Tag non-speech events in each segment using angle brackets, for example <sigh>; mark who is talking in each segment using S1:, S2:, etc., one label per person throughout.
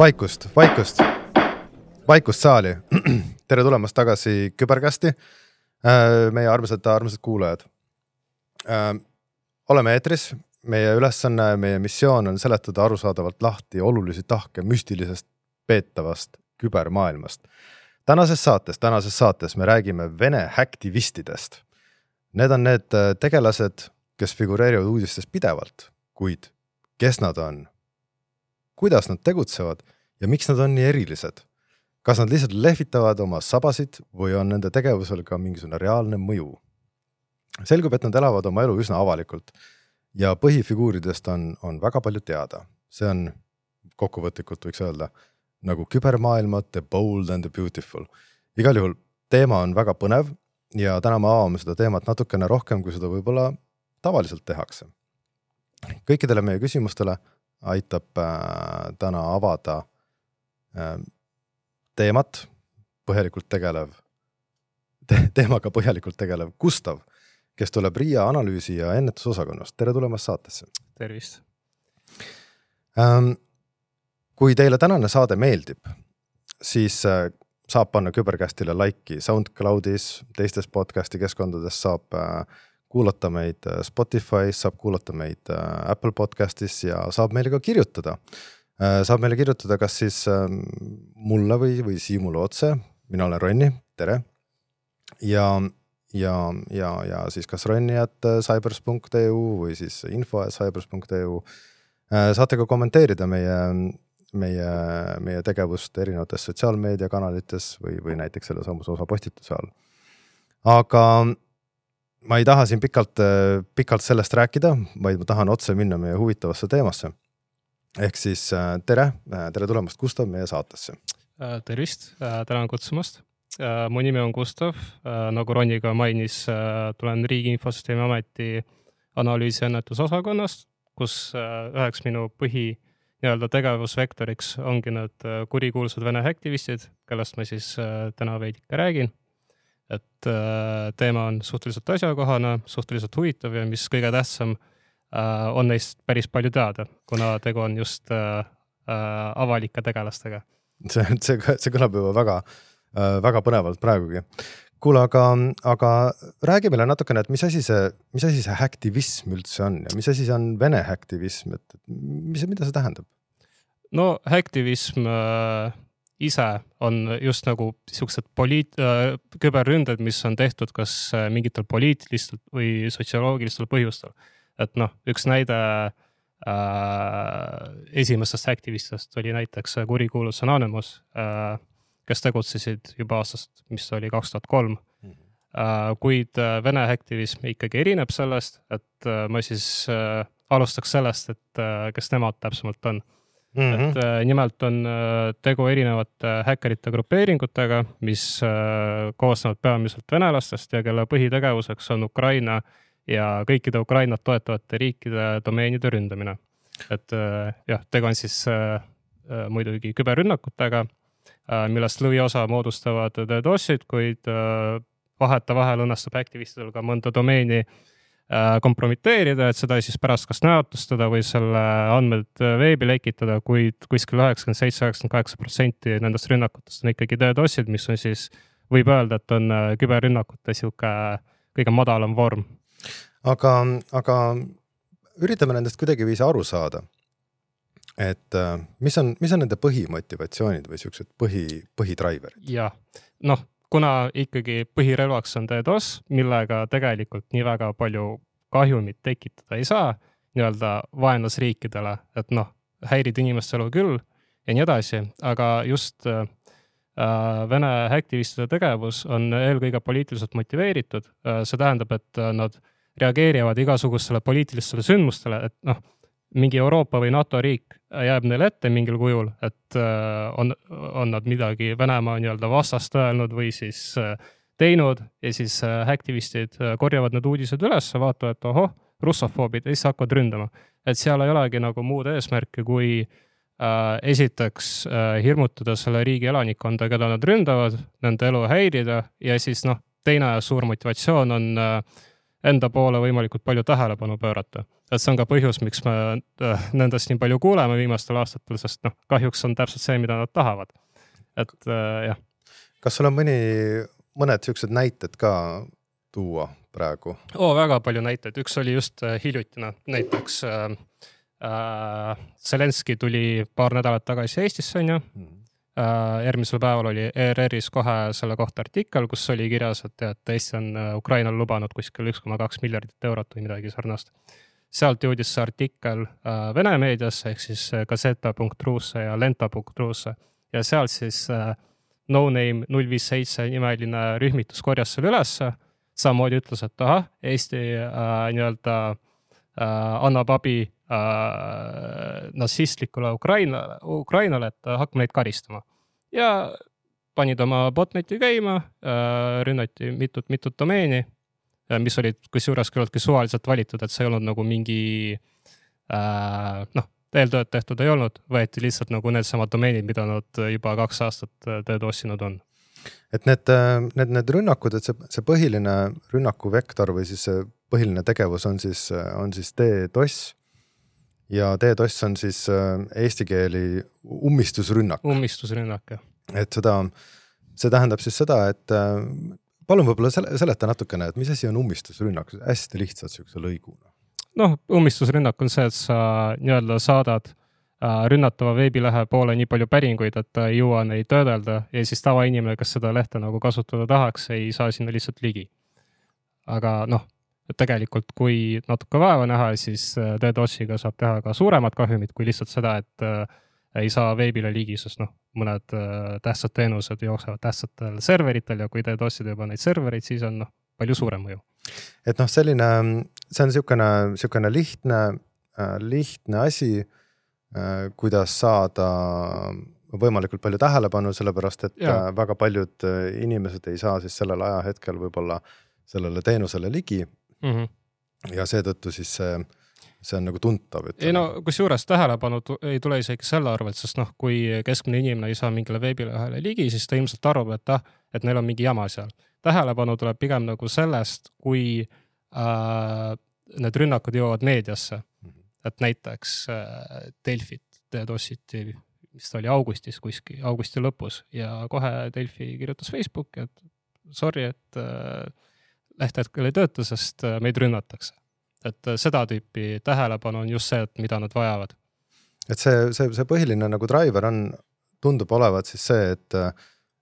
S1: vaikust, vaikust, vaikust saali. <clears throat> tere tulemast tagasi Küberkästi. Äh, meie armsad, armsad kuulajad. Äh, oleme eetris, meie ülesanne, meie missioon on seletada arusaadavalt lahti olulisi tahke müstilisest peetavast kübermaailmast. tänases saates, tänases saates me räägime Vene häktivistidest. Need on need äh, tegelased, kes figureerivad uudistes pidevalt, kuid kes nad on, kuidas nad tegutsevad ja miks nad on nii erilised. kas nad lihtsalt lehvitavad oma sabasid või on nende tegevusel ka mingisugune reaalne mõju? selgub, et nad elavad oma elu üsna avalikult ja põhifiguuridest on, on väga palju teada, see on kokkuvõtlikult võiks öelda nagu kübermaailma The Bold and the Beautiful. igal juhul teema on väga põnev ja täna me avame seda teemat natukene rohkem, kui seda võib-olla tavaliselt tehakse. kõikidele meie küsimustele aitab äh, täna avada äh, teemat põhjalikult tegelev te,, teemaga põhjalikult tegelev Gustav, kes tuleb Riia analüüsi ja ennetusosakonnast, tere tulemast saatesse.
S2: tervist
S1: ähm,. kui teile tänane saade meeldib, siis äh, saab panna küberkästile like'i SoundCloudis, teistes podcast'i keskkondades saab äh, kuulata meid äh, Spotify's, saab kuulata meid äh, Apple podcast'is ja saab meile ka kirjutada. Äh, saab meile kirjutada kas siis ähm, mulle või, või Siimule otse, mina olen Ronni, tere. ja, ja, ja, ja siis kas Ronni at cybers.eu või siis info at cybers.eu. saate ka kommenteerida meie, meie, meie tegevust erinevates sotsiaalmeediakanalites või, või näiteks sellesamuse osa postituse all. aga ma ei taha siin pikalt, äh, pikalt sellest rääkida, vaid ma tahan otse minna meie huvitavasse teemasse. ehk siis äh, tere, äh, tere tulemast, Gustav, meie saatesse.
S2: tervist, tänan kutsumast. mu nimi on Gustav, nagu Ronny ka mainis, tulen Riigi Infosüsteemi Ameti analüüsi ennetusosakonnast, kus üheks minu põhi nii-öelda tegevusvektoriks ongi need kurikuulsad Vene aktivistid, kellest ma siis täna veidike räägin et äh, teema on suhteliselt asjakohane, suhteliselt huvitav ja mis kõige tähtsam, äh, on neist päris palju teada, kuna tegu on just äh, avalike tegelastega.
S1: see, see, see kõlab juba väga, väga põnevalt praegugi. kuule, aga, aga räägi meile natukene, et mis asi see, mis asi see häktivism üldse on ja mis asi see on Vene häktivism, et mis, mida see tähendab?
S2: no häktivism äh, ise on just nagu siuksed poliit- äh,, küberründed, mis on tehtud kas äh, mingitel poliitilistel või sotsioloogilistel põhjustel. et noh, üks näide äh, esimestest aktivistidest oli näiteks kurikuulus Anonymous äh,, kes tegutsesid juba aastast, mis oli kaks tuhat kolm. Mhm. Äh, kuid äh, Vene aktivism ikkagi erineb sellest, et ma siis alustaks sellest, et kes nemad täpsemalt on Mm -hmm. et äh, nimelt on äh, tegu erinevate häkkerite grupeeringutega, mis äh, koosnevad peamiselt venelastest ja kelle põhitegevuseks on Ukraina ja kõikide Ukrainat toetavate riikide domeenide ründamine. et jah, tegu on siis muidugi küberrünnakutega, millest lõviosa moodustavad DDoS-id, kuid vahetevahel õnnestub aktivistidel ka mõnda domeeni äh, Äh, kompromiteerida, et seda siis pärast kas näotustada või selle andmed äh, veebi lekitada, kuid kuskil üheksakümmend seitse, üheksakümmend kaheksa protsenti nendest rünnakutest on ikkagi DDoS-id, mis on siis, võib öelda, et on äh, küberrünnakute sihuke kõige madalam vorm.
S1: aga, aga üritame nendest kuidagiviisi aru saada. et mis on, mis on nende põhimotivatsioonid või siuksed põhi, põhidraiverid?
S2: jah, noh kuna ikkagi põhirelvaks on DDoS, millega tegelikult nii väga palju kahjumit tekitada ei saa nii-öelda vaenlasriikidele, et noh, häirid inimeste elu küll ja nii edasi, aga just äh, Vene aktivistide tegevus on eelkõige poliitiliselt motiveeritud äh,. see tähendab, et äh, nad reageerivad igasugustele poliitilistele sündmustele, et noh mingi Euroopa või NATO riik jääb neile ette mingil kujul, et äh, on, on nad midagi Venemaa nii-öelda vastast öelnud või siis äh, teinud ja siis äh, aktivistid korjavad need uudised üles, vaatavad, et ohoh, russofoobid ja siis hakkavad ründama. et seal ei olegi nagu muud eesmärki, kui äh, esiteks äh, hirmutada selle riigi elanikkonda, keda nad ründavad, nende elu häirida ja siis noh, teine suur motivatsioon on äh, enda poole võimalikult palju tähelepanu pöörata. et see on ka põhjus, miks me äh, nendest nii palju kuuleme viimastel aastatel, sest noh, kahjuks on täpselt see, mida nad tahavad. et äh, jah.
S1: kas sul on mõni, mõned siuksed näited ka tuua praegu
S2: oh,? väga palju näiteid, üks oli just äh, hiljutine, näiteks äh, Zelenskõi tuli paar nädalat tagasi Eestisse, on ju mm. Äh, järgmisel päeval oli ERR-is kohe selle kohta artikkel, kus oli kirjas, et, et Eesti on äh, Ukrainale lubanud kuskil üks koma kaks miljardit eurot või midagi sarnast. sealt jõudis see artikkel äh, Vene meediasse ehk siis Gazeta.russe ja Lenta.russe ja sealt siis No Name null viis seitse nimeline rühmitus korjas selle ülesse samamoodi ütles, et ahah, Eesti äh, nii-öelda äh, annab abi äh, natsistlikule Ukraina, Ukrainale, et hakkame neid karistama. Ja panid oma botneti käima äh,, rünnati mitut-mitut domeeni, äh, mis olid kusjuures küllaltki suvaliselt valitud, et see ei olnud nagu mingi äh, noh, eeltööd tehtud ei olnud, võeti lihtsalt nagu needsamad domeenid, mida nad juba kaks aastat äh, DDoS-inud on
S1: et need, need, need rünnakud, et see, see põhiline rünnaku vektor või siis see põhiline tegevus on siis, on siis DDoS. Ja DDoS on siis äh, eesti keeli ummistusrünnak.
S2: ummistusrünnak, jah.
S1: et seda, see tähendab siis seda, et äh, palun võib-olla sele, seleta natukene, et mis asi on ummistusrünnak, hästi lihtsalt sihukese lõiguna.
S2: noh, ummistusrünnak on see, et sa nii-öelda saadad Äh, rünnatava veebilehe poole nii palju päringuid, et ta ei jõua neid töödelda ja siis tavainimene, kes seda lehte nagu kasutada tahaks, ei saa sinna lihtsalt ligi. aga noh, et tegelikult, kui natuke vaeva näha, siis äh, DDoS-iga saab teha ka suuremat kahjumit kui lihtsalt seda, et äh, ei saa veebile ligi, sest noh, mõned äh, tähtsad teenused jooksevad tähtsatel serveritel ja kui DDoS-ida juba neid servereid, siis on noh, palju suurem mõju.
S1: et noh, selline, see on niisugune, niisugune lihtne lihtne asi kuidas saada võimalikult palju tähelepanu, sellepärast et ja. Väga paljud inimesed ei saa siis sellel ajahetkel võib-olla sellele teenusele ligi mm. -hmm. ja seetõttu siis see, see on nagu tuntav.
S2: ei no kusjuures tähelepanu ei tule isegi selle arvelt, sest noh, kui keskmine inimene ei saa mingile veebilehele ligi, siis ta ilmselt arvab, et ah, et neil on mingi jama seal. tähelepanu tuleb pigem nagu sellest, kui äh, need rünnakud jõuavad meediasse et näiteks äh, Delfit DDoS-iti vist oli augustis kuskil, augusti lõpus ja kohe Delfi kirjutas Facebooki, et sorry, et äh, leht hetkel ei tööta, sest äh, meid rünnatakse. et seda tüüpi tähelepanu on just see, et mida nad vajavad.
S1: et see, see, see põhiline nagu driver on, tundub olevat siis see, et,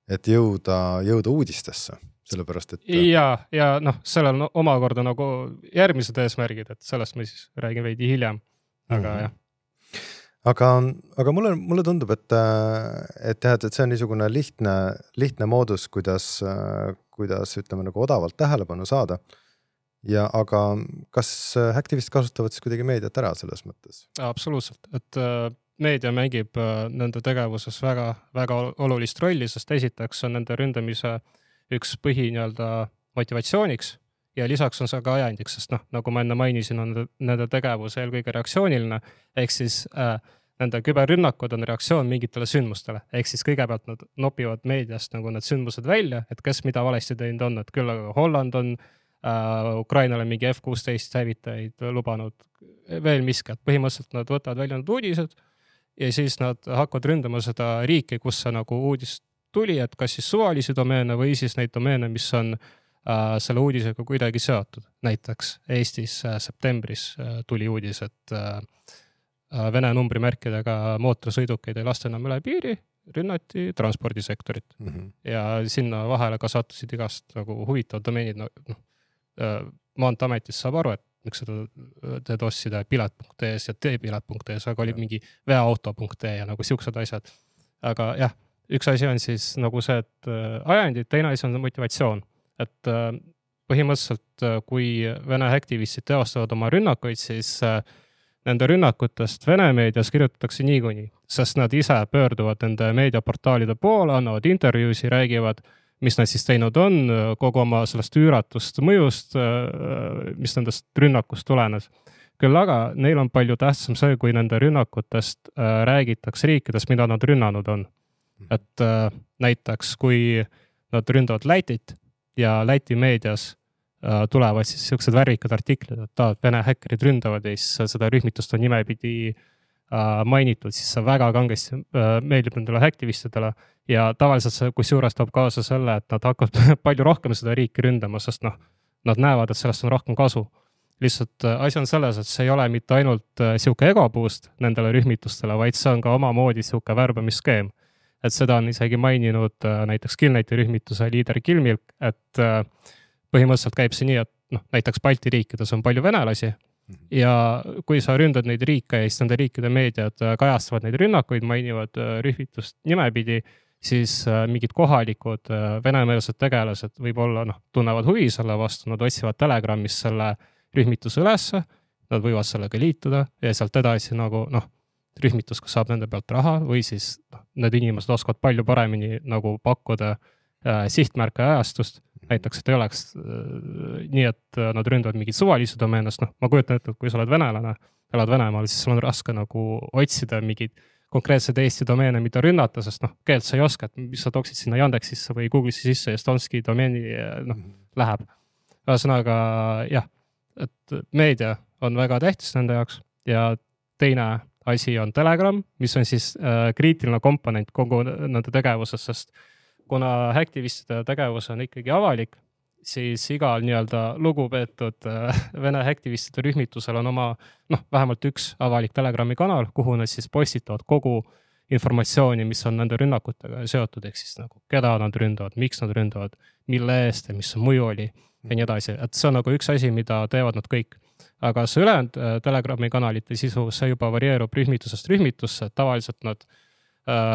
S1: et jõuda, jõuda uudistesse sellepärast et.
S2: ja, ja noh, sellel on omakorda nagu järgmised eesmärgid, et sellest ma siis räägin veidi hiljem, aga mm -hmm. jah
S1: aga, aga mulle, mulle tundub, et, et jah, et, et see on niisugune lihtne, lihtne moodus, kuidas, kuidas ütleme nagu odavalt tähelepanu saada. ja aga kas Hacktivist kasutavad siis kuidagi meediat ära selles mõttes?
S2: absoluutselt, et äh, meedia mängib äh, nende tegevuses väga, väga olulist rolli, sest esiteks on nende ründamise äh, üks põhi nii-öelda motivatsiooniks ja lisaks on see ka ajendiks, sest noh, nagu ma enne mainisin, on nende tegevus eelkõige reaktsiooniline ehk siis äh, nende küberrünnakud on reaktsioon mingitele sündmustele, ehk siis kõigepealt nad nopivad meediast nagu need sündmused välja, et kes mida valesti teinud on, et küll aga Holland on äh, Ukrainale mingi F kuusteist hävitajaid lubanud, veel miski, et põhimõtteliselt nad võtavad välja need uudised ja siis nad hakkavad ründama seda riiki, kus see nagu uudis tuli, et kas siis suvalisi domeene või siis neid domeene, mis on äh, selle uudisega kuidagi seotud. näiteks Eestis äh, septembris äh, tuli uudis, et äh Vene numbrimärkidega mootorsõidukeid ei lasta enam üle piiri, rünnati transpordisektorit mm. -hmm. ja sinna vahele ka sattusid igast nagu huvitavad domeenid, noh äh,, Maanteeametist saab aru, et miks seda DDoS ida pilet.ee-s ja teepilet.ee-s, aga oli mingi veoauto.ee ja nagu siuksed asjad. aga jah üks asi on siis nagu see, et äh, ajendid, teine asi on motivatsioon, et äh, põhimõtteliselt, äh, kui Vene aktivistid teostavad oma rünnakuid, siis nende rünnakutest Vene meedias kirjutatakse niikuinii, sest nad ise pöörduvad nende meediaportaalide poole, annavad intervjuusid, räägivad, mis nad siis teinud on, kogu oma sellest üüratust mõjust, mis nendest rünnakust tulenes. küll aga neil on palju tähtsam see, kui nende rünnakutest räägitakse riikides, mida nad rünnanud on et äh, näiteks kui nad ründavad Lätit ja Läti meedias äh, tulevad siis siuksed värvikad artiklid, et aa, et Vene häkkerid ründavad ja siis seda rühmitust on nimepidi äh, mainitud, siis see väga kangesti äh, meeldib nendele aktivistidele. ja tavaliselt see kusjuures toob kaasa selle, et nad hakkavad <laughs> palju rohkem seda riiki ründama, sest noh, nad näevad, et sellest on rohkem kasu lihtsalt äh, asi on selles, et see ei ole mitte ainult äh, sihuke ego boost nendele rühmitustele, vaid see on ka omamoodi sihuke värbamisskeem. et seda on isegi maininud äh, näiteks Killneti rühmituse liider Kilmilk, et põhimõtteliselt käib see nii, et noh, näiteks Balti riikides on palju venelasi mhm. ja kui sa ründad neid riike ja siis nende riikide meediad kajastavad neid rünnakuid, mainivad rühmitust nimepidi, siis mingid kohalikud venemeelsed tegelased võib-olla noh, tunnevad huvi selle vastu, nad otsivad Telegramis selle äh, rühmituse ülesse, nad võivad sellega liituda ja sealt edasi nagu noh, rühmitus kas saab nende pealt raha või siis noh, need inimesed oskavad palju paremini nagu pakkuda äh, sihtmärke ajastust. näiteks, et ei oleks äh, nii, et äh, nad ründavad mingit suvalist domeene, sest noh, ma kujutan ette, et kui sa oled venelane, elad Venemaal, siis sul on raske nagu otsida mingeid konkreetseid Eesti domeene, mida rünnata, sest noh, keelt sa ei oska, et mis sa tooksid sinna Yandexisse või Google'isse sisse ja Stonski domeeni noh, läheb. ühesõnaga jah et meedia on väga tähtis nende jaoks ja teine asi on Telegram, mis on siis äh, kriitiline komponent kogu nende tegevuses, sest kuna aktivistide tegevus on ikkagi avalik, siis igal nii-öelda lugupeetud äh, <laughs> Vene aktivistide rühmitusel on oma noh, vähemalt üks avalik Telegrami kanal, kuhu nad siis postitavad kogu informatsiooni, mis on nende rünnakutega seotud, ehk siis nagu keda nad ründavad, miks nad ründavad, mille eest ja mis see mõju oli ja nii edasi, et see on nagu üks asi, mida teevad nad kõik. aga see ülejäänud äh, Telegrami kanalite sisu, see juba varieerub rühmitusest rühmitusse, tavaliselt nad äh,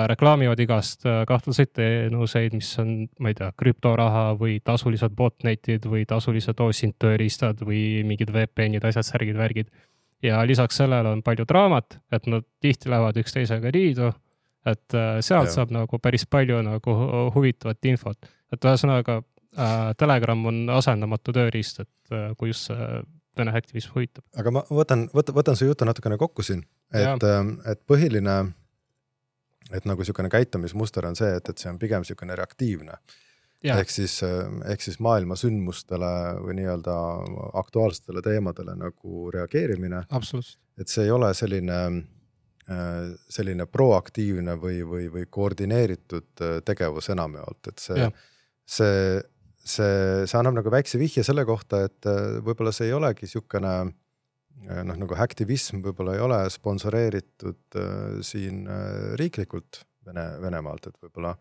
S2: reklaamivad igast äh, kahtlaseid teenuseid, mis on, ma ei tea, krüptoraha või tasulised botnetid või tasulised OSINT tööriistad või mingid VPN-id, asjad, särgid, värgid. ja lisaks sellele on palju draamat, et nad tihti lähevad üksteisega liidu, et äh, sealt ja. saab nagu päris palju nagu huvitavat infot, et ühesõnaga äh, Telegram on asendamatu tööriist, et äh, kui just see Vene aktivism huvitab.
S1: aga ma võtan, võtan, võtan su jutu natukene kokku siin, et, et põhiline, et nagu niisugune käitumismuster on see, et, et see on pigem niisugune reaktiivne. ehk siis, äh, ehk siis maailma sündmustele või nii-öelda aktuaalsetele teemadele nagu reageerimine. et see ei ole selline äh, selline proaktiivne või, või, või koordineeritud tegevus enamjaolt, et see, see see, see annab nagu väikse vihje selle kohta, et võib-olla see ei olegi niisugune noh, nagu aktivism võib-olla ei ole sponsoreeritud äh, siin äh, riiklikult Vene, Venemaalt, et võib-olla.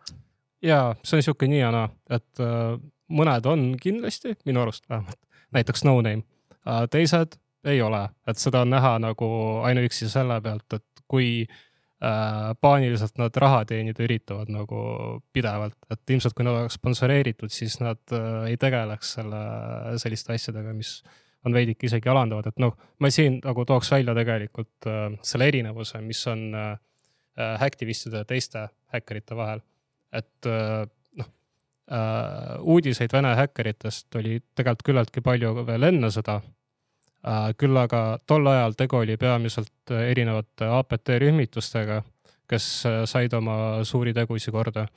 S2: ja see on niisugune nii ja naa, et äh, mõned on kindlasti, minu arust vähemalt, näiteks No Name äh,, teised ei ole, et seda on näha nagu ainuüksi selle pealt, et kui äh, äh, paaniliselt nad raha teenida üritavad nagu pidevalt, et ilmselt kui nad oleks sponsoreeritud, siis nad äh, ei tegeleks selle, selliste asjadega, mis on veidike isegi alandavad, et noh, ma siin nagu tooks välja tegelikult äh, selle erinevuse, mis on äh, aktivistide ja teiste häkkerite vahel. et äh, noh äh,, uudiseid Vene häkkeritest oli tegelikult küllaltki palju veel enne seda Äh, küll aga tol ajal tegu oli peamiselt äh, erinevate APT rühmitustega, kes äh, said oma suuri tegusid korda.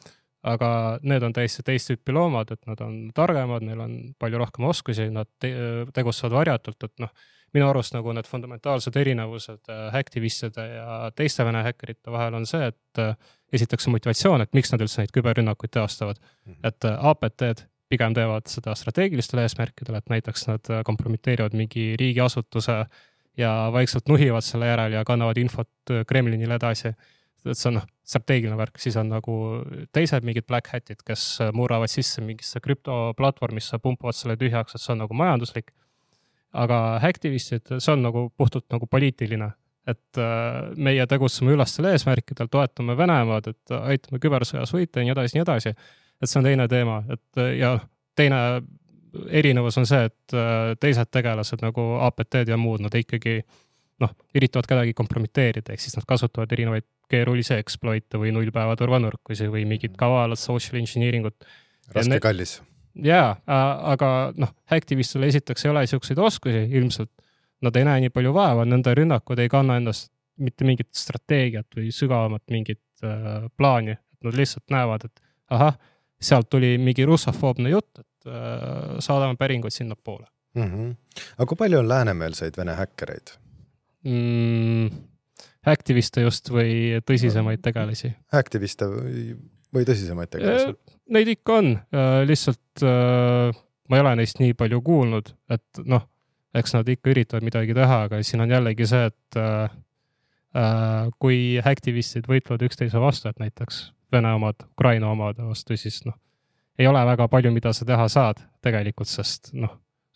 S2: Aga need on täiesti teist tüüpi loomad, et nad on targemad, neil on palju rohkem oskusi, nad te tegutsevad varjatult, et noh, minu arust nagu need fundamentaalsed erinevused aktivistide ja teiste Vene häkkerite vahel on see, et esiteks see motivatsioon, et miks nad üldse neid küberrünnakuid teostavad. Mhm. et APT-d pigem teevad seda strateegilistel eesmärkidel, et näiteks nad kompromiteerivad mingi riigiasutuse ja vaikselt nuhivad selle järel ja kannavad infot Kremlinile edasi. Et see on noh, strateegiline värk, siis on nagu teised mingid black hat'id, kes murravad sisse mingisse krüptoplatvormisse, pumpavad selle tühjaks, et see on nagu majanduslik. aga aktivistid, see on nagu puhtalt nagu poliitiline, et äh, meie tegutseme üllastel eesmärkidel, toetame Venemaad, et aitame kübersõjas võita ja nii edasi, nii edasi et see on teine teema, et ja teine erinevus on see, et äh, teised tegelased nagu APT-d ja muud, nad ikkagi noh, üritavad kedagi kompromiteerida, ehk siis nad kasutavad erinevaid keerulisi exploit'e või nullpäeva turvanurkusi või mingit kavalat social engineering ut.
S1: raske, kallis.
S2: jaa, aga noh, aktivistil esiteks ei ole siukseid oskusi ilmselt. Nad ei näe nii palju vaeva, nende rünnakud ei kanna endast mitte mingit strateegiat või sügavamat mingit äh, plaani, et nad lihtsalt näevad, et ahah sealt tuli mingi russofoobne jutt, et äh, saadame päringuid sinnapoole
S1: mm. -hmm. aga kui palju on läänemeelseid vene häkkereid
S2: mm,? Aktiviste just või tõsisemaid tegelasi?
S1: aktiviste või, tõsisemaid tegelasi?
S2: Äh, neid ikka on, lihtsalt ma ei ole neist nii palju kuulnud, et noh, eks nad ikka üritavad midagi teha, aga siin on jällegi see, et äh, kui aktivistid võitlevad üksteise vastu, et näiteks Vene omad Ukraina omade vastu, siis noh, ei ole väga palju, mida sa teha saad tegelikult, sest noh,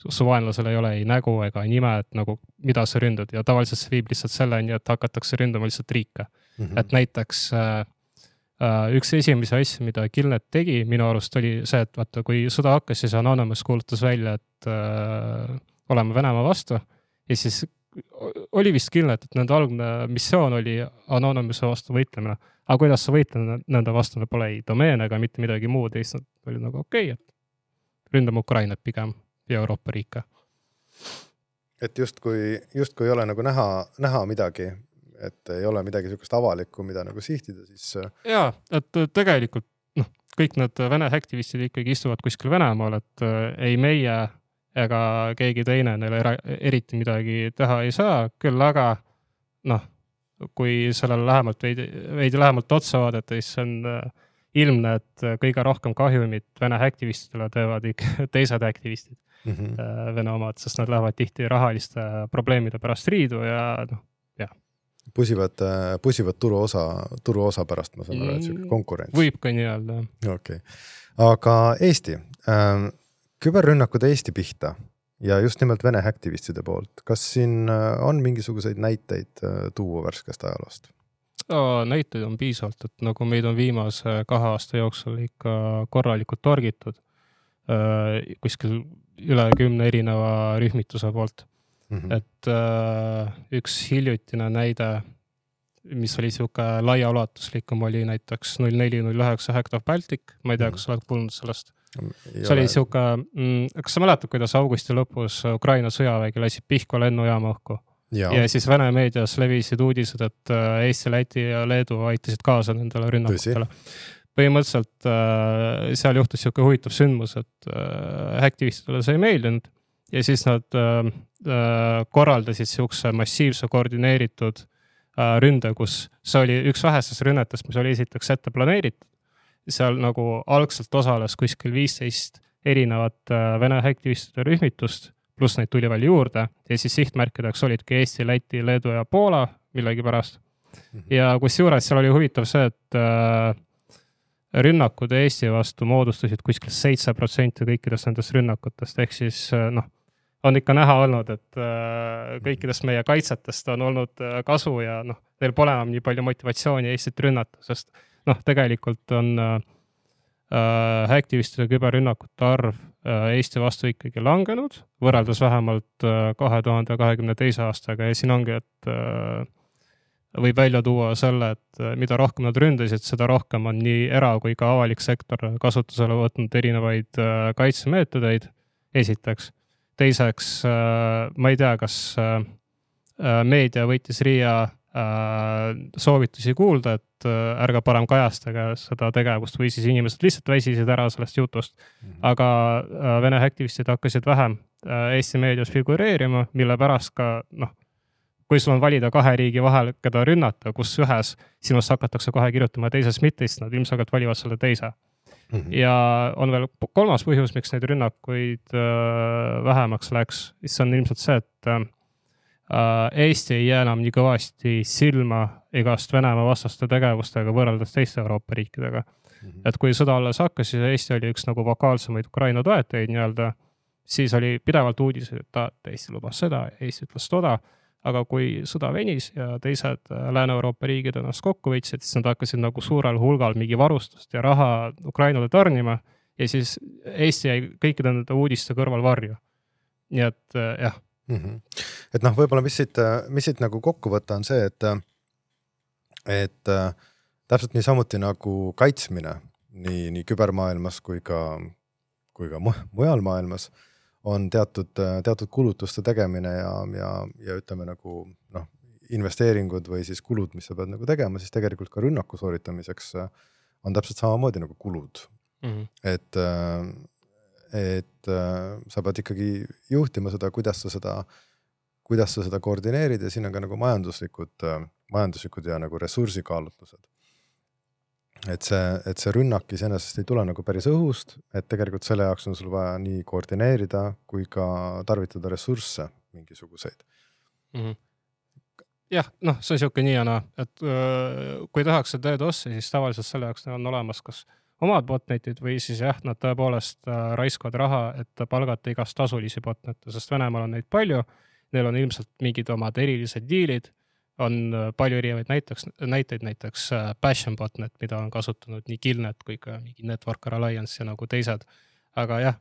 S2: su vaenlasel ei ole ei nägu ega nime, et nagu mida sa ründad. Ja tavaliselt see viib lihtsalt selleni, et hakatakse ründama lihtsalt riike. Mm. -hmm. et näiteks äh, äh, üks esimesi asju, mida Killnet tegi minu arust oli see, et vaata, kui sõda hakkas, siis Anonymous kuulutas välja, et äh, oleme Venemaa vastu. Ja siis oli vist Killnet, et nende algne missioon oli Anonymouse vastu võitlemine. Aga kuidas sa võitled nende vastu, neil pole ei domeene ega mitte midagi muud. Ja siis nad olid nagu okei okay,, et ründame Ukrainat pigem ja Euroopa riike.
S1: et justkui, justkui ei ole nagu näha, näha midagi, et ei ole midagi sihukest avalikku, mida nagu sihtida, siis.
S2: Äh, ja, et tegelikult noh, kõik need Vene aktivistid ikkagi istuvad kuskil Venemaal, et äh, ei meie ega keegi teine neile eriti midagi teha ei saa, küll aga noh kui sellele lähemalt veidi, veidi lähemalt otsa vaadata, siis on äh, ilmne, et kõige rohkem kahjumit Vene aktivistidele teevad ikka teised aktivistid mm, -hmm. Vene omad, sest nad lähevad tihti rahaliste probleemide pärast riidu ja noh, jah.
S1: pusivad, pusivad turuosa, turuosa pärast, ma saan aru, et sihuke mm, konkurents.
S2: võib ka nii öelda,
S1: jah. okei okay., aga Eesti äh,, küberrünnakud Eesti pihta ja just nimelt Vene aktivistide poolt, kas siin äh, on mingisuguseid näiteid äh, tuua värskest ajaloost?
S2: näiteid on piisavalt, et nagu meid on viimase kahe aasta jooksul ikka korralikult torgitud äh, kuskil üle kümne erineva rühmituse poolt mm. -hmm. et üks hiljutine näide, mis oli sihuke laiaulatuslikum, oli näiteks null neli, null üheksa Hacked of Baltic, ma ei tea, kas sa oled kuulnud sellest see oli sihuke mm,, kas sa mäletad, kuidas augusti lõpus Ukraina sõjavägi lasi Pihkva lennujaama õhku? Ja. ja siis Vene meedias levisid uudised, et äh, Eesti, Läti ja Leedu aitasid kaasa nendele rünnakutele. Põhimõtteliselt äh, seal juhtus sihuke huvitav sündmus, et äh, aktivistidele see ei meeldinud ja siis nad äh, äh, korraldasid sihukese massiivse koordineeritud äh, ründe, kus see oli üks vähestest rünnetest, mis oli esiteks ette planeeritud seal nagu algselt osales kuskil viisteist erinevat äh, Vene aktivistide rühmitust, pluss neid tuli veel juurde ja siis sihtmärkideks olidki Eesti, Läti, Leedu ja Poola millegipärast. Mhm. ja kusjuures seal oli huvitav see, et äh, rünnakud Eesti vastu moodustasid kuskil seitse protsenti kõikidest nendest rünnakutest, ehk siis äh, noh, on ikka näha olnud, et äh, kõikidest meie kaitsetest on olnud äh, kasu ja noh, neil pole enam nii palju motivatsiooni Eestit rünnata, sest noh, tegelikult on äh, aktivistide küberrünnakute arv Eesti vastu ikkagi langenud, võrreldes vähemalt äh, kahe tuhande kahekümne teise aastaga. Ja siin ongi, et äh, võib välja tuua selle, et äh, mida rohkem nad ründasid, seda rohkem on nii era- kui ka avalik sektor kasutusele võtnud erinevaid äh, kaitsemeetodeid, esiteks. teiseks, äh, ma ei tea, kas meedia võttis Riia soovitusi kuulda, et ärge parem kajastage seda tegevust või siis inimesed lihtsalt väsisid ära sellest jutust. -hmm. aga Vene aktivistid hakkasid vähem äh, Eesti meedias figureerima, mille pärast ka noh, kui sul on valida kahe riigi vahel, keda rünnata, kus ühes sinust hakatakse kohe kirjutama, teises mitte, siis nad ilmselgelt valivad selle teise Mm -hmm. ja on veel kolmas põhjus, miks neid rünnakuid äh, vähemaks läks, siis on ilmselt see, et äh, Eesti ei jää enam nii kõvasti silma igast Venemaa vastaste tegevustega võrreldes teiste Euroopa riikidega mm. -hmm. et kui sõda alles hakkas, siis Eesti oli üks nagu vokaalsemaid Ukraina toetajaid nii-öelda, siis oli pidevalt uudiseid, et Eesti lubas seda, Eesti ütles toda, aga kui sõda venis ja teised äh, Lääne-Euroopa riigid ennast kokku võtsid, siis nad hakkasid nagu suurel hulgal mingi varustust ja raha Ukrainale tarnima ja siis Eesti jäi kõikide nende uudiste kõrval varju. nii et äh, jah
S1: mm. -hmm. et noh, võib-olla mis siit, mis siit nagu kokku võtta, on see, et et äh, täpselt niisamuti nagu kaitsmine nii, nii kübermaailmas kui ka, kui ka mujal maailmas on teatud, teatud kulutuste tegemine ja, ja, ja ütleme nagu noh, investeeringud või siis kulud, mis sa pead nagu tegema, siis tegelikult ka rünnaku sooritamiseks äh, on täpselt samamoodi nagu kulud.
S2: mm. -hmm.
S1: et, et sa pead ikkagi juhtima seda, kuidas sa seda, kuidas sa seda koordineerid ja siin on ka nagu majanduslikud, majanduslikud ja nagu ressursikaalutlused et see, et see rünnak iseenesest ei tule nagu päris õhust, et tegelikult selle jaoks on sul vaja nii koordineerida kui ka tarvitada ressursse mingisuguseid
S2: mm. -hmm. jah, noh, see on sihuke nii ja naa, et öö, kui tehakse DDoS-i, siis tavaliselt selle jaoks on olemas kas omad botnet'id või siis jah, nad tõepoolest äh, raiskavad raha, et palgata igast tasulisi botnet'e, sest Venemaal on neid palju. Neil on ilmselt mingid omad erilised diilid on äh, palju erinevaid näiteks, näiteid, näiteks äh, Passion botnet, mida on kasutanud nii Killnet kui ka mingi Network Alliance ja nagu teised. aga jah,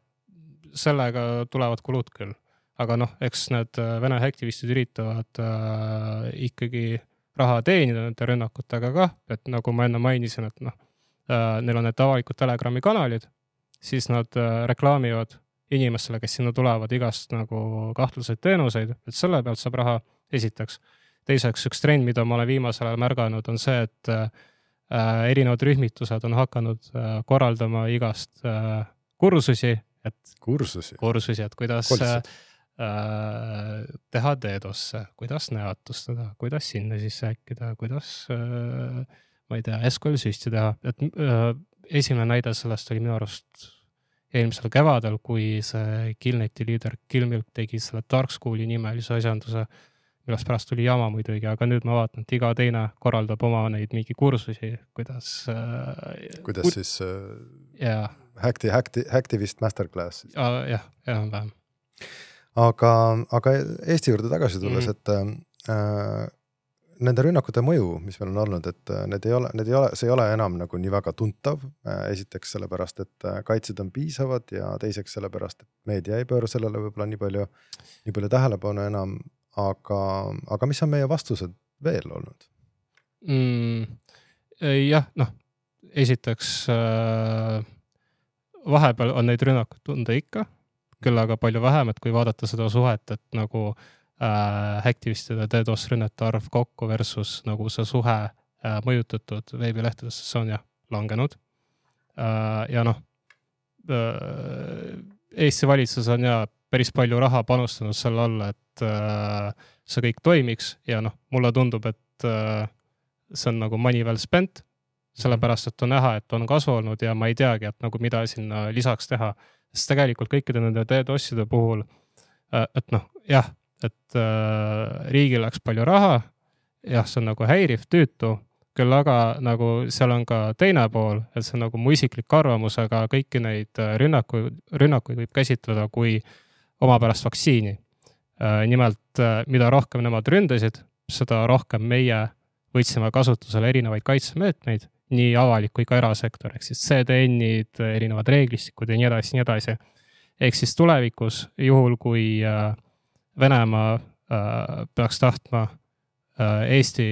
S2: sellega tulevad kulud küll, aga noh, eks need äh, Vene aktivistid üritavad äh, ikkagi raha teenida nende rünnakutega ka, et nagu ma enne mainisin, et noh äh,, neil on need avalikud Telegrami kanalid, siis nad äh, reklaamivad inimestele, kes sinna tulevad, igast nagu kahtlaseid teenuseid, et selle pealt saab raha esiteks teiseks üks trend, mida ma olen viimasel ajal märganud, on see, et äh, erinevad rühmitused on hakanud äh, korraldama igast äh, kursusi, et.
S1: kursusi?
S2: kursusi, et kuidas äh, teha DDoS-e, kuidas näotustada, kuidas sinna sisse häkkida, kuidas ma ei tea, SQL süsti teha, et esimene näide sellest oli minu arust eelmisel kevadel, kui see Killneti liider Killmilk tegi selle Dark School'i nimelise asjanduse millest pärast tuli jama muidugi, aga nüüd ma vaatan, et iga teine korraldab oma neid mingi kursusi, kuidas
S1: äh,. kuidas siis äh,
S2: yeah.
S1: Hackti, Hackti, Hacktivist masterclass siis
S2: uh,? jah, enam-vähem.
S1: aga, aga Eesti juurde tagasi tulles mm, -hmm. et äh, nende rünnakute mõju, mis meil on olnud, et äh, need ei ole, need ei ole, see ei ole enam nagu nii väga tuntav. Äh, esiteks sellepärast, et äh, kaitsed on piisavad ja teiseks sellepärast, et meedia ei pööra sellele võib-olla nii palju, nii palju tähelepanu enam aga, aga mis on meie vastused veel olnud
S2: mm,? jah, noh, esiteks äh, vahepeal on neid rünnakuid tunda ikka, küll aga palju vähem, et kui vaadata seda suhet, et nagu äh, aktivistide DDoS rünnete arv kokku versus nagu see suhe äh, mõjutatud veebilehtedesse, see on jah langenud äh,. ja noh äh,, Eesti valitsus on ja päris palju raha panustanud selle alla, et äh, see kõik toimiks. Ja noh, mulle tundub, et äh, see on nagu money well spent, sellepärast et on näha, et on kasu olnud ja ma ei teagi, et nagu mida sinna lisaks teha. sest tegelikult kõikide nende DDoS-ide puhul äh,, et noh, jah, et äh, riigil läks palju raha, jah, see on nagu häiriv, tüütu. Küll aga nagu seal on ka teine pool, et see on nagu mu isiklik arvamus, aga kõiki neid äh, rünnakuid, rünnakuid võib käsitleda kui äh, omapärast vaktsiini. Äh, nimelt, äh, mida rohkem nemad ründasid, seda rohkem meie võtsime kasutusele erinevaid kaitsemeetmeid, nii avalik kui ka erasektor, ehk siis CDN-id, erinevad reeglistikud ja nii edasi, nii edasi. ehk siis tulevikus, juhul kui äh, Venemaa peaks tahtma Eesti,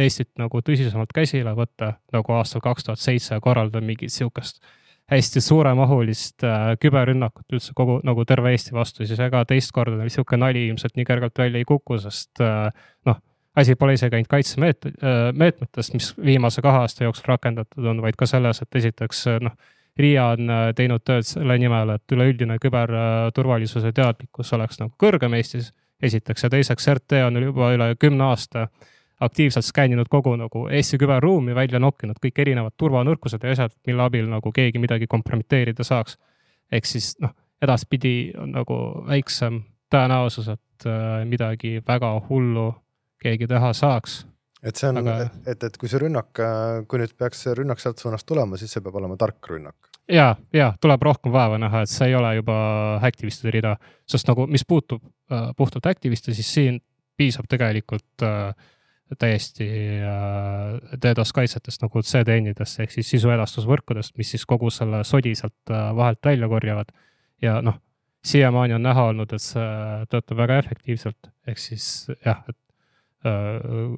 S2: Eestit nagu tõsisemalt käsile võtta, nagu aastal kaks tuhat seitse korraldada mingit sihukest äh, hästi suuremahulist äh, küberrünnakut üldse kogu nagu terve Eesti vastu, siis ega teist korda niisugune nali ilmselt nii kergelt välja ei kuku, sest äh, noh, asi pole isegi ainult kaitsemeet- äh,, meetmetest, mis viimase kahe aasta jooksul rakendatud on, vaid ka selles, et esiteks noh, RIA on teinud tööd selle nimel, et üleüldine küberturvalisuse teadlikkus oleks nagu kõrgem Eestis, esiteks, ja teiseks RT on juba üle kümne aasta äh, aktiivselt skänninud kogu nagu Eesti küberruumi, välja nokkinud kõik erinevad turvanõrkused ja asjad, mille abil nagu keegi midagi kompromiteerida saaks. ehk siis noh, edaspidi on nagu väiksem tõenäosus, et äh, midagi väga hullu keegi teha saaks.
S1: et see on Aga..., et, et kui see rünnak, äh, kui nüüd peaks see rünnak sealt suunast tulema, siis see peab olema tark rünnak
S2: ja, ja tuleb rohkem vaeva näha, et see ei ole juba aktivistide rida, sest nagu, mis puutub äh, puhtalt aktiviste, siis siin piisab tegelikult äh, täiesti äh, DDoS kaitsetest nagu CDN-idest ehk siis sisuedastusvõrkudest, mis siis kogu selle sodi sealt äh, vahelt välja korjavad. ja noh, siiamaani on näha olnud, et see töötab väga efektiivselt, ehk siis jah, et äh,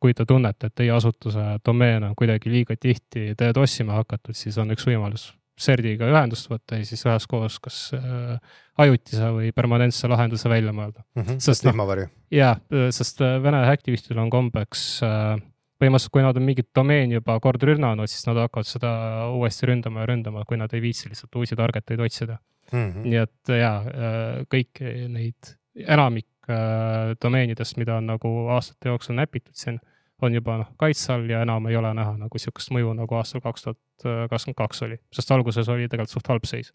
S2: kui te tunnete, et teie asutuse domeen on kuidagi liiga tihti DDoS ima hakatud, siis on üks võimalus CERD-iga ühendust võtta ja siis üheskoos kas äh, ajutise või permanentse lahenduse välja mõelda
S1: mm. -hmm, sest noh,
S2: jaa, sest äh, Vene aktivistil on kombeks äh, põhimõtteliselt, kui nad on mingit domeeni juba kord rünnanud, siis nad hakkavad seda uuesti ründama ja ründama, kui nad ei viitsi lihtsalt uusi target eid otsida mm. -hmm. nii et ja kõik neid, enamik domeenidest, mida on nagu aastate jooksul näpitud siin on juba noh kaitse all ja enam ei ole näha nagu sihukest mõju nagu aastal kaks tuhat kakskümmend kaks oli, sest alguses oli tegelikult suht halb seis.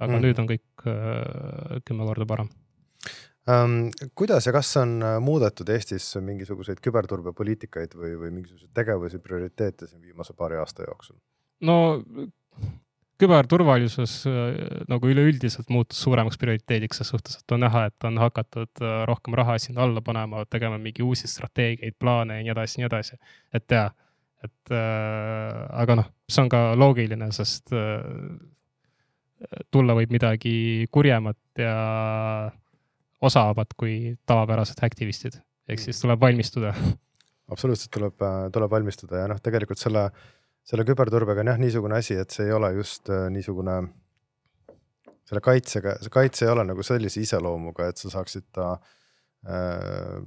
S2: aga mm. nüüd on kõik äh, kümme korda parem
S1: ähm,. kuidas ja kas on äh, muudetud Eestis mingisuguseid küberturbepoliitikaid või, või mingisuguseid tegevusi, prioriteete siin viimase paari aasta jooksul?
S2: no küberturvalisus äh, nagu üleüldiselt muutus suuremaks prioriteediks ses suhtes, et on näha, et on hakatud äh, rohkem raha sinna alla panema, tegema mingi uusi strateegiaid, plaane ja nii edasi, nii edasi. et jaa, et äh, aga noh, see on ka loogiline, sest äh, tulla võib midagi kurjemat ja osavamat kui tavapärased aktivistid, ehk siis tuleb valmistuda.
S1: absoluutselt tuleb, tuleb valmistuda ja noh, tegelikult selle äh, selle küberturbega on jah niisugune asi, et see ei ole just äh, niisugune, selle kaitsega, see kaitse ei ole nagu sellise iseloomuga, et sa saaksid ta äh,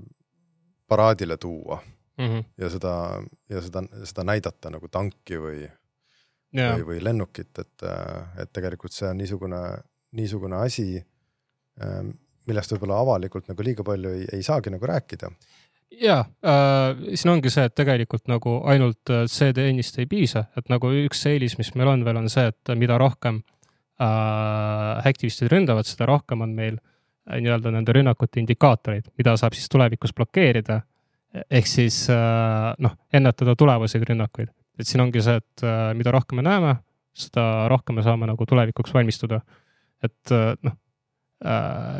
S1: paraadile tuua mm -hmm. ja seda, ja seda, seda näidata nagu tanki või yeah., või, või lennukit, et, äh, et tegelikult see on niisugune, niisugune asi äh,, millest võib-olla avalikult nagu liiga palju ei, ei saagi nagu rääkida
S2: ja äh, siin ongi see, et tegelikult nagu ainult äh, CDN-ist ei piisa, et nagu üks eelis, mis meil on veel, on see, et mida rohkem äh, aktivistid ründavad, seda rohkem on meil äh, nii-öelda nende rünnakute indikaatoreid, mida saab siis tulevikus blokeerida. ehk siis äh, noh, ennetada tulevaseid rünnakuid, et siin ongi see, et äh, mida rohkem me näeme, seda rohkem me saame nagu tulevikuks valmistuda. et äh, noh Äh,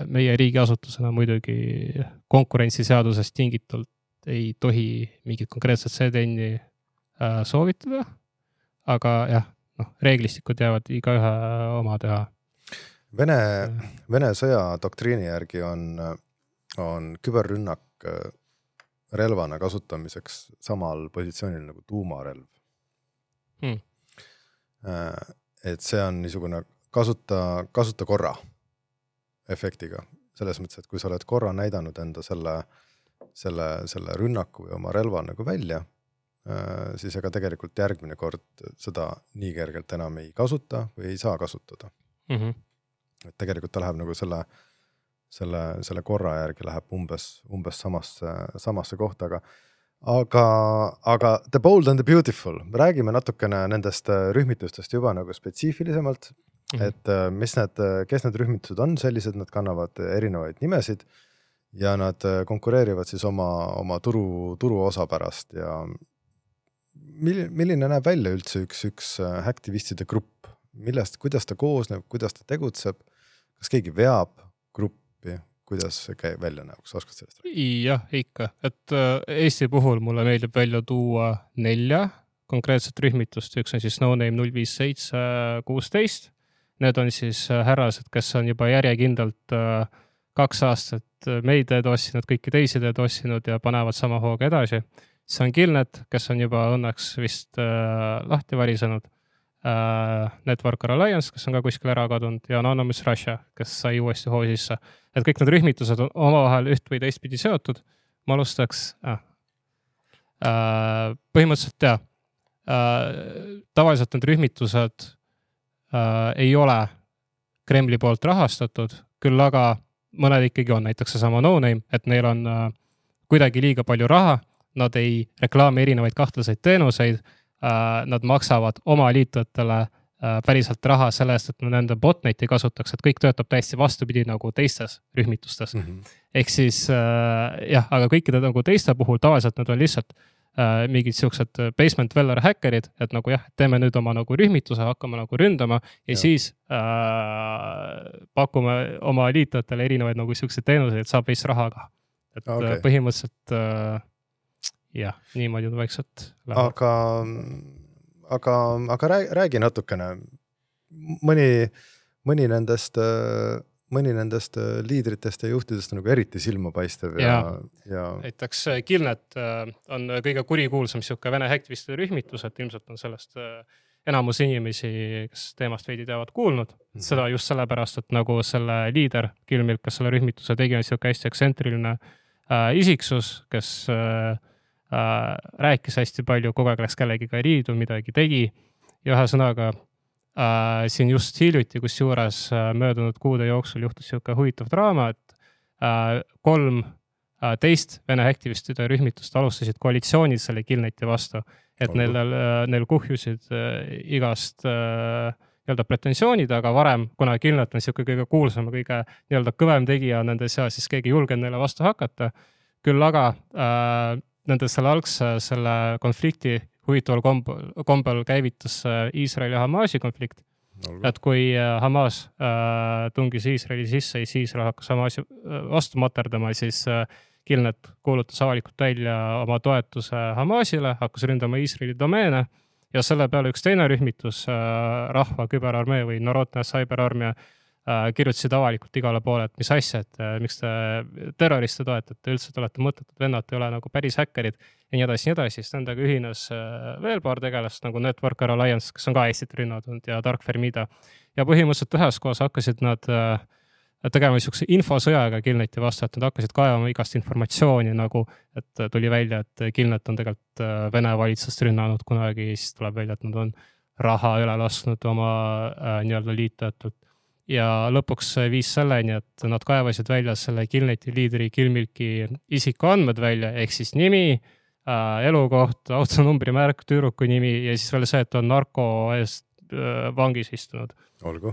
S2: meie riigiasutusena muidugi konkurentsiseadusest tingitult ei tohi mingit konkreetset CDN-i äh, soovitada. aga jah, noh, reeglistikud jäävad igaühe oma teha.
S1: Vene, Vene sõjadoktriini järgi on, on küberrünnak äh, relvana kasutamiseks samal positsioonil nagu tuumarelv hmm.. et see on niisugune kasuta, kasuta korra efektiga, selles mõttes, et kui sa oled korra näidanud enda selle, selle, selle rünnaku või oma relva nagu välja, äh, siis ega tegelikult järgmine kord seda nii kergelt enam ei kasuta või ei saa kasutada mm. -hmm. et tegelikult ta läheb nagu selle, selle, selle korra järgi läheb umbes, umbes samasse, samasse kohta, aga aga, aga The Bold and the Beautiful, räägime natukene nendest rühmitustest juba nagu spetsiifilisemalt mm. -hmm. et äh, mis need, äh, kes need rühmitused on sellised, nad kannavad erinevaid nimesid ja nad äh, konkureerivad siis oma, oma turu, turuosa pärast ja mil-, milline näeb välja üldse üks, üks aktivistide grupp, millest, kuidas ta koosneb, kuidas ta tegutseb, kas keegi veab gruppi, kuidas see käib, välja näeb, kas oskad sellest
S2: rääkida? jah, ikka, et Eesti puhul mulle meeldib välja tuua nelja konkreetset rühmitust, üks on siis no name null viis seitse kuusteist, Need on siis äh, härrased, kes on juba järjekindlalt äh, kaks aastat äh, meid tossinud, kõiki teisi tossinud ja panevad sama hooga edasi. siis on Killnet, kes on juba õnneks vist lahti varisenud. Network Alliance, kes on ka kuskil ära kadunud ja Anonymous Russia, kes sai uuesti hoo sisse. et kõik need rühmitused on omavahel üht või teistpidi seotud. ma alustaks äh,. põhimõtteliselt jah, tavaliselt need rühmitused äh, ei ole Kremli poolt rahastatud, küll aga mõned ikkagi on, näiteks seesama No Name, et neil on äh, kuidagi liiga palju raha, nad ei reklaami erinevaid kahtlaseid teenuseid äh,. Nad maksavad oma liitujatele äh, päriselt raha selle eest, et nad nende botnet'i kasutaks, et kõik töötab täiesti vastupidi nagu teistes rühmitustes mm. -hmm. ehk siis äh, jah, aga kõikide nagu teiste puhul tavaliselt nad on lihtsalt äh, mingid siuksed äh, basement dweller häkkerid, et nagu jah, teeme nüüd oma nagu rühmituse, hakkame nagu ründama ja, ja. siis äh, pakume oma liitujatele erinevaid nagu siukseid teenuseid, et saab veits raha ka. et okay. äh, põhimõtteliselt äh, jah, niimoodi nad vaikselt
S1: lähevad. aga, aga, aga räägi, räägi natukene, mõni, mõni nendest äh mõni nendest äh, liidritest ja juhtidest on nagu eriti silmapaistev ja,
S2: ja, ja.... näiteks äh, Killnet äh, on kõige kurikuulsam sihuke Vene häktivistide rühmitus, et ilmselt on sellest enamus inimesi, kes teemast veidi teavad, kuulnud mm. -hmm. seda just sellepärast, et nagu selle liider, Killmilk, kes selle rühmituse tegi, on sihuke hästi ekstsentriline äh, isiksus, kes äh, äh,. rääkis hästi palju, kogu aeg läks kellegiga riidu, midagi tegi. ja ühesõnaga äh, siin just hiljuti, kusjuures äh, möödunud kuude jooksul juhtus sihuke huvitav draama, et äh, kolm äh, teist Vene aktivistide rühmitust alustasid koalitsiooni selle Killneti vastu. et Olgu. neil äh,, neil kuhjusid äh, igast äh, nii-öelda pretensioonid, aga varem, kuna Killnet on niisugune kõige kuulsam kõige nii-öelda kõvem tegija nende seas, siis keegi ei julgenud neile vastu hakata. küll aga äh, nende selle algse, selle konflikti huvitaval kombel, kombel käivitas äh, Iisraeli ja Hamasi konflikt. et kui äh, Hamas äh, tungis Iisraeli sisse, siis Iisrael hakkas Hamasi äh, vastu materdama, siis äh, Killnet kuulutas avalikult välja oma toetuse Hamasile, hakkas ründama Iisraeli domeene ja selle peale üks teine rühmitus äh,, Rahva Küberarmee või Narodne Cyberarmia kirjutasid avalikult igale poole, et mis asja, et äh, miks te terroriste toetate, üldse te olete mõttetud vennad, ei ole nagu päris häkkerid ja nii edasi, nii edasi, siis nendega ühines äh, veel paar tegelast nagu Networker Alliance, kes on ka Eestit rünnanud ja Dark Fermida. ja põhimõtteliselt üheskoos hakkasid nad äh, tegema niisuguse infosõjaga Killneti vastu, et nad hakkasid kaevama igast informatsiooni nagu, et tuli välja, et Killnet on tegelikult äh, Vene valitsust rünnanud kunagi, siis tuleb välja, et nad on raha üle lasknud oma äh, nii-öelda liitlejatelt. Ja lõpuks viis selleni, et nad kaevasid välja selle Killneti liidri Killmilki isikuandmed välja, ehk siis nimi äh,, elukoht, autonumbrimärk, tüdruku nimi ja siis veel see, et on narko eest äh, vangis istunud.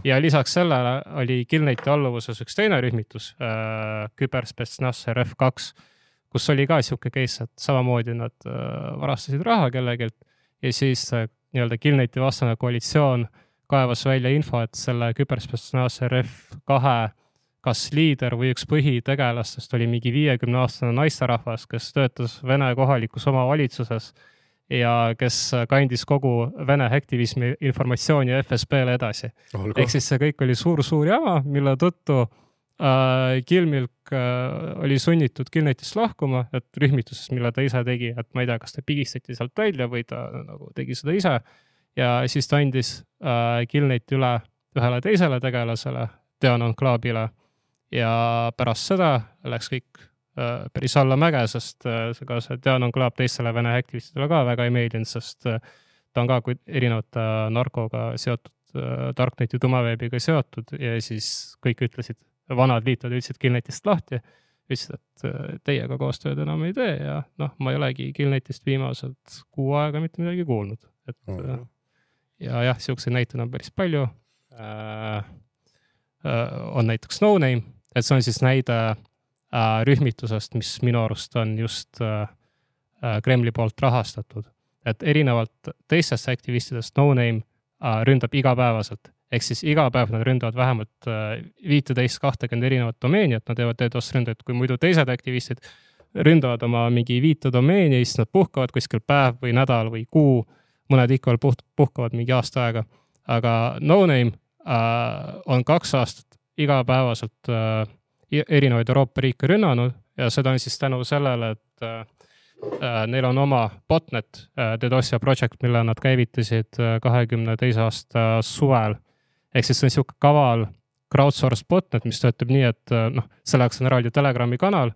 S2: Ja lisaks sellele oli Killneti alluvuses üks teine rühmitus äh,, küberspetsnaz RF2, kus oli ka sihuke case, et samamoodi nad äh, varastasid raha kellelgi ja siis äh, nii-öelda Killneti vastane koalitsioon kaevas välja info, et selle küberspetsnaz RF2 kas liider või üks põhitegelastest oli mingi viiekümne aastane naisterahvas, kes töötas Vene kohalikus omavalitsuses ja kes kandis kogu Vene aktivismi informatsiooni FSB-le edasi. ehk siis see kõik oli suur-suur jama, mille tõttu äh, Kilmilk äh, oli sunnitud Kilnetist lahkuma, et rühmitusest, mille ta ise tegi, et ma ei tea, kas ta pigistati sealt välja või ta nagu tegi seda ise. Ja siis ta andis äh, Kilneti üle ühele teisele tegelasele, Deanon Klaabile ja pärast seda läks kõik Äh, päris allamäge, sest äh, ka see Dianon Club teistele Vene aktivistidele ka väga ei meeldinud, sest äh, ta on ka erinevate narkoga seotud, Darkneti tumeveebiga seotud ja siis kõik ütlesid, vanad liitlased ütlesid Killnetist lahti. ütlesid, et teiega koostööd enam ei tee ja noh, ma ei olegi Killnetist viimased kuu aega mitte midagi kuulnud, et mm. -hmm. Ja jah, siukseid näiteid on päris palju äh,. Äh, on näiteks No Name, et see on siis näide Äh, rühmitusest, mis minu arust on just äh, äh, Kremli poolt rahastatud. et erinevalt teistest aktivistidest No Name ründab igapäevaselt, ehk siis iga päev nad ründavad vähemalt viiteist, kahtekümmend erinevat domeeni, et nad teevad DDoS ründeid, kui muidu teised aktivistid ründavad oma mingi viite domeeni, siis nad puhkavad kuskil päev või nädal või kuu, mõned veel puht-, puhkavad mingi aasta aega. aga No Name äh, on kaks aastat igapäevaselt äh, erinevaid Euroopa riike rünnanud ja seda on siis tänu sellele, et äh, äh neil on oma botnet äh,, Dedosia project, mille nad käivitasid äh, kahekümne teise aasta suvel. ehk siis see on niisugune kaval crowdsource botnet, mis töötab nii, et äh, noh, selle jaoks on eraldi Telegrami kanal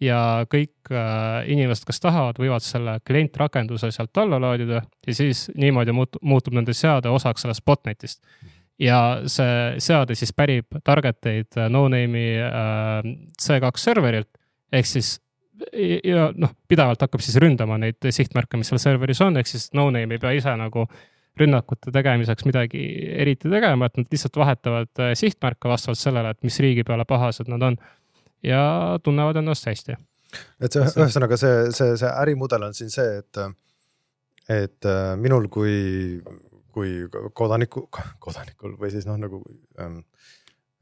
S2: ja kõik äh, inimesed, kes tahavad, võivad selle klientrakenduse sealt alla laadida ja siis niimoodi muutub, muutub nende seade osaks sellest botnetist ja see seade siis pärib target eid äh, no-name'i äh, C2 serverilt ehk siis ja noh, pidevalt hakkab siis ründama neid sihtmärke, mis seal serveris on, ehk siis no-name ei pea ise nagu rünnakute tegemiseks midagi eriti tegema, et nad lihtsalt vahetavad sihtmärke vastavalt sellele, et mis riigi peale pahased nad on ja tunnevad ennast hästi.
S1: Et see ühesõnaga see, see, see ärimudel on siin see, et, et äh, minul kui kui kodaniku, kodanikul või siis noh, nagu ähm,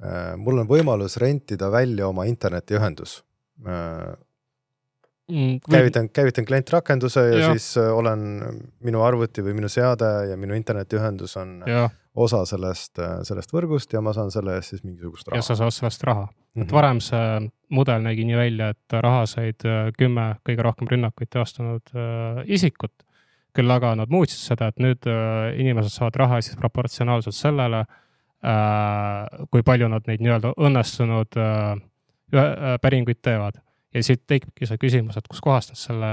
S1: äh, mul on võimalus rentida välja oma internetiühendus äh,. Mm, käivitan, käivitan klientrakenduse ja, ja siis äh, olen minu arvuti või minu seade ja minu internetiühendus on ja. osa sellest äh,, sellest võrgust ja ma saan selle eest siis mingisugust raha.
S2: ja sa saad sellest raha mm, -hmm. et varem see mudel nägi nii välja, et raha said äh, kümme kõige rohkem rünnakuid teostanud äh, isikut küll aga nad muutsid seda, et nüüd äh, inimesed saavad raha siis proportsionaalselt sellele, äh, kui palju nad neid nii-öelda õnnestunud äh, päringuid teevad. Ja siit tekibki see küsimus, et kuskohast nad selle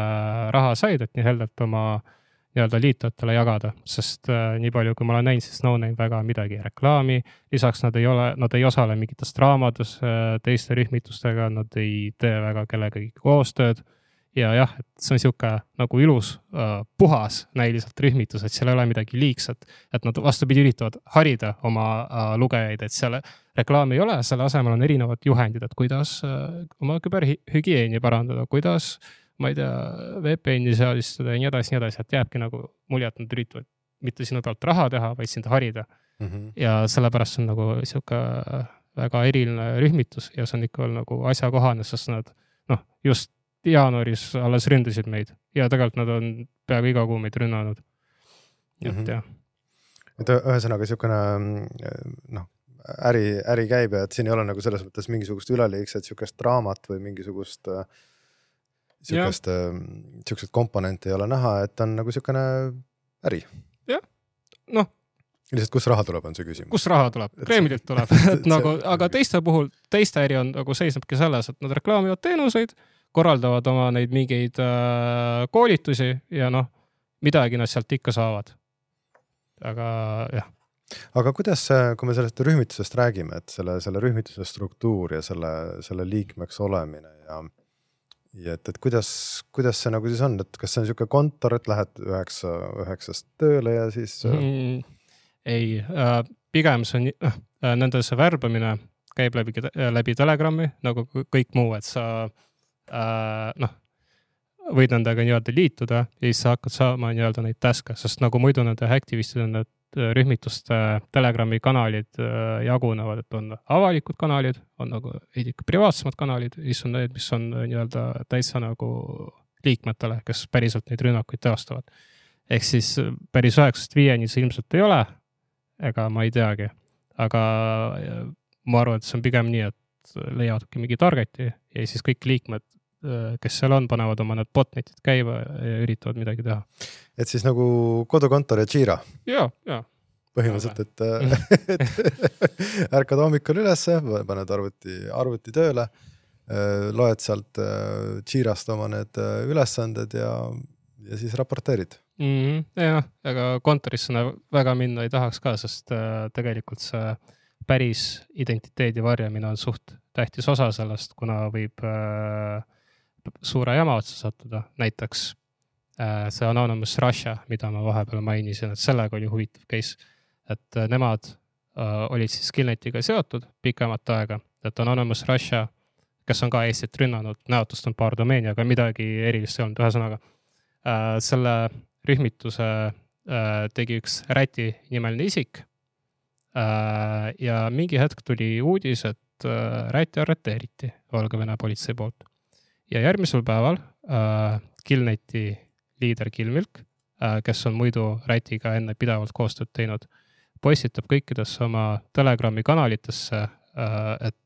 S2: raha said, et nii heldelt oma nii-öelda liitujatele jagada, sest äh, nii palju, kui ma olen näinud, siis No-Name väga midagi ei reklaami. lisaks nad ei ole, nad ei osale mingites draamades äh, teiste rühmitustega, nad ei tee väga kellegagi koostööd ja jah, et see on sihuke nagu ilus uh,, puhas näiliselt rühmitus, et seal ei ole midagi liigset. et nad vastupidi üritavad harida oma uh, lugejaid, et seal reklaami ei ole, selle asemel on erinevad juhendid, et kuidas uh, oma küberhügieeni parandada, kuidas ma ei tea, VPN-i seadistada ja nii edasi, nii edasi, et jääbki nagu mulje, et nad üritavad mitte sinu pealt raha teha, vaid sind harida mm. -hmm. ja sellepärast see on nagu sihuke väga eriline rühmitus ja see on ikka veel nagu asjakohane, sest nad noh, just jaanuaris alles ründasid meid ja tegelikult nad on peaaegu iga kuu meid rünnanud. et mm -hmm. jah.
S1: et ühesõnaga sihukene noh, äri, äri käib ja et siin ei ole nagu selles mõttes mingisugust üleliigset sihukest draamat või mingisugust sihukest, sihukest komponenti ei ole näha, et on nagu sihukene äri.
S2: jah, noh
S1: lihtsalt, kust raha tuleb, on see küsimus.
S2: kust raha tuleb, Kremlilt tuleb, <laughs> et nagu, aga teiste puhul, teiste äri on nagu seisnebki selles, et nad reklaamivad teenuseid korraldavad oma neid mingeid äh, koolitusi ja noh, midagi nad sealt ikka saavad. aga jah.
S1: aga kuidas, kui me sellest rühmitusest räägime, et selle, selle rühmituse struktuur ja selle, selle liikmeks olemine ja ja et, et kuidas, kuidas see nagu siis on, et kas see on niisugune kontor, et lähed üheksa, üheksast tööle ja siis mm,?
S2: ei äh,, pigem see on, noh, nende see värbamine käib läbi, läbi Telegrami nagu kõik muu, et sa äh, äh, noh, võid nendega nii-öelda liituda ja siis sa hakkad saama nii-öelda neid task'e, sest nagu muidu nende aktivistide need äh, rühmituste Telegrami kanalid äh, jagunevad, et on avalikud kanalid, on nagu veidike privaatsemad kanalid, siis on need, mis on äh, nii-öelda täitsa nagu liikmetele, kes päriselt neid rünnakuid teostavad. ehk siis päris üheksast viieni see ilmselt ei ole. ega ma ei teagi, aga ma arvan, et see on pigem nii, et leiavadki mingi target'i ja siis kõik liikmed Äh, kes seal on, panevad oma need botnet'id käima ja üritavad midagi teha.
S1: et siis nagu kodukontor ja Jira?
S2: ja, ja.
S1: põhimõtteliselt, et, äh, et ärkad hommikul ülesse, paned arvuti, arvuti tööle, äh, loed sealt Jirast oma need ülesanded ja, ja siis raporteerid
S2: mm. -hmm. jah, aga kontorisse väga minna ei tahaks ka, sest tegelikult see päris identiteedi varjamine on suht tähtis osa sellest, kuna võib äh, suure jama otsa sattuda, näiteks äh, see Anonymous Russia, mida ma vahepeal mainisin, et sellega oli huvitav case. et äh, nemad äh, olid siis Killnetiga seotud pikemat aega, et Anonymous Russia, kes on ka Eestit rünnanud, näotustanud paar domeeni, aga midagi erilist ei olnud, ühesõnaga selle rühmituse tegi üks Räti nimeline isik. ja mingi hetk tuli uudis, et Räti arreteeriti Valgevene politsei poolt ja järgmisel päeval äh, Killneti liider Killmilk äh,, kes on muidu Rätiga enne pidevalt koostööd teinud, postitab kõikidesse oma Telegrami kanalitesse äh,, et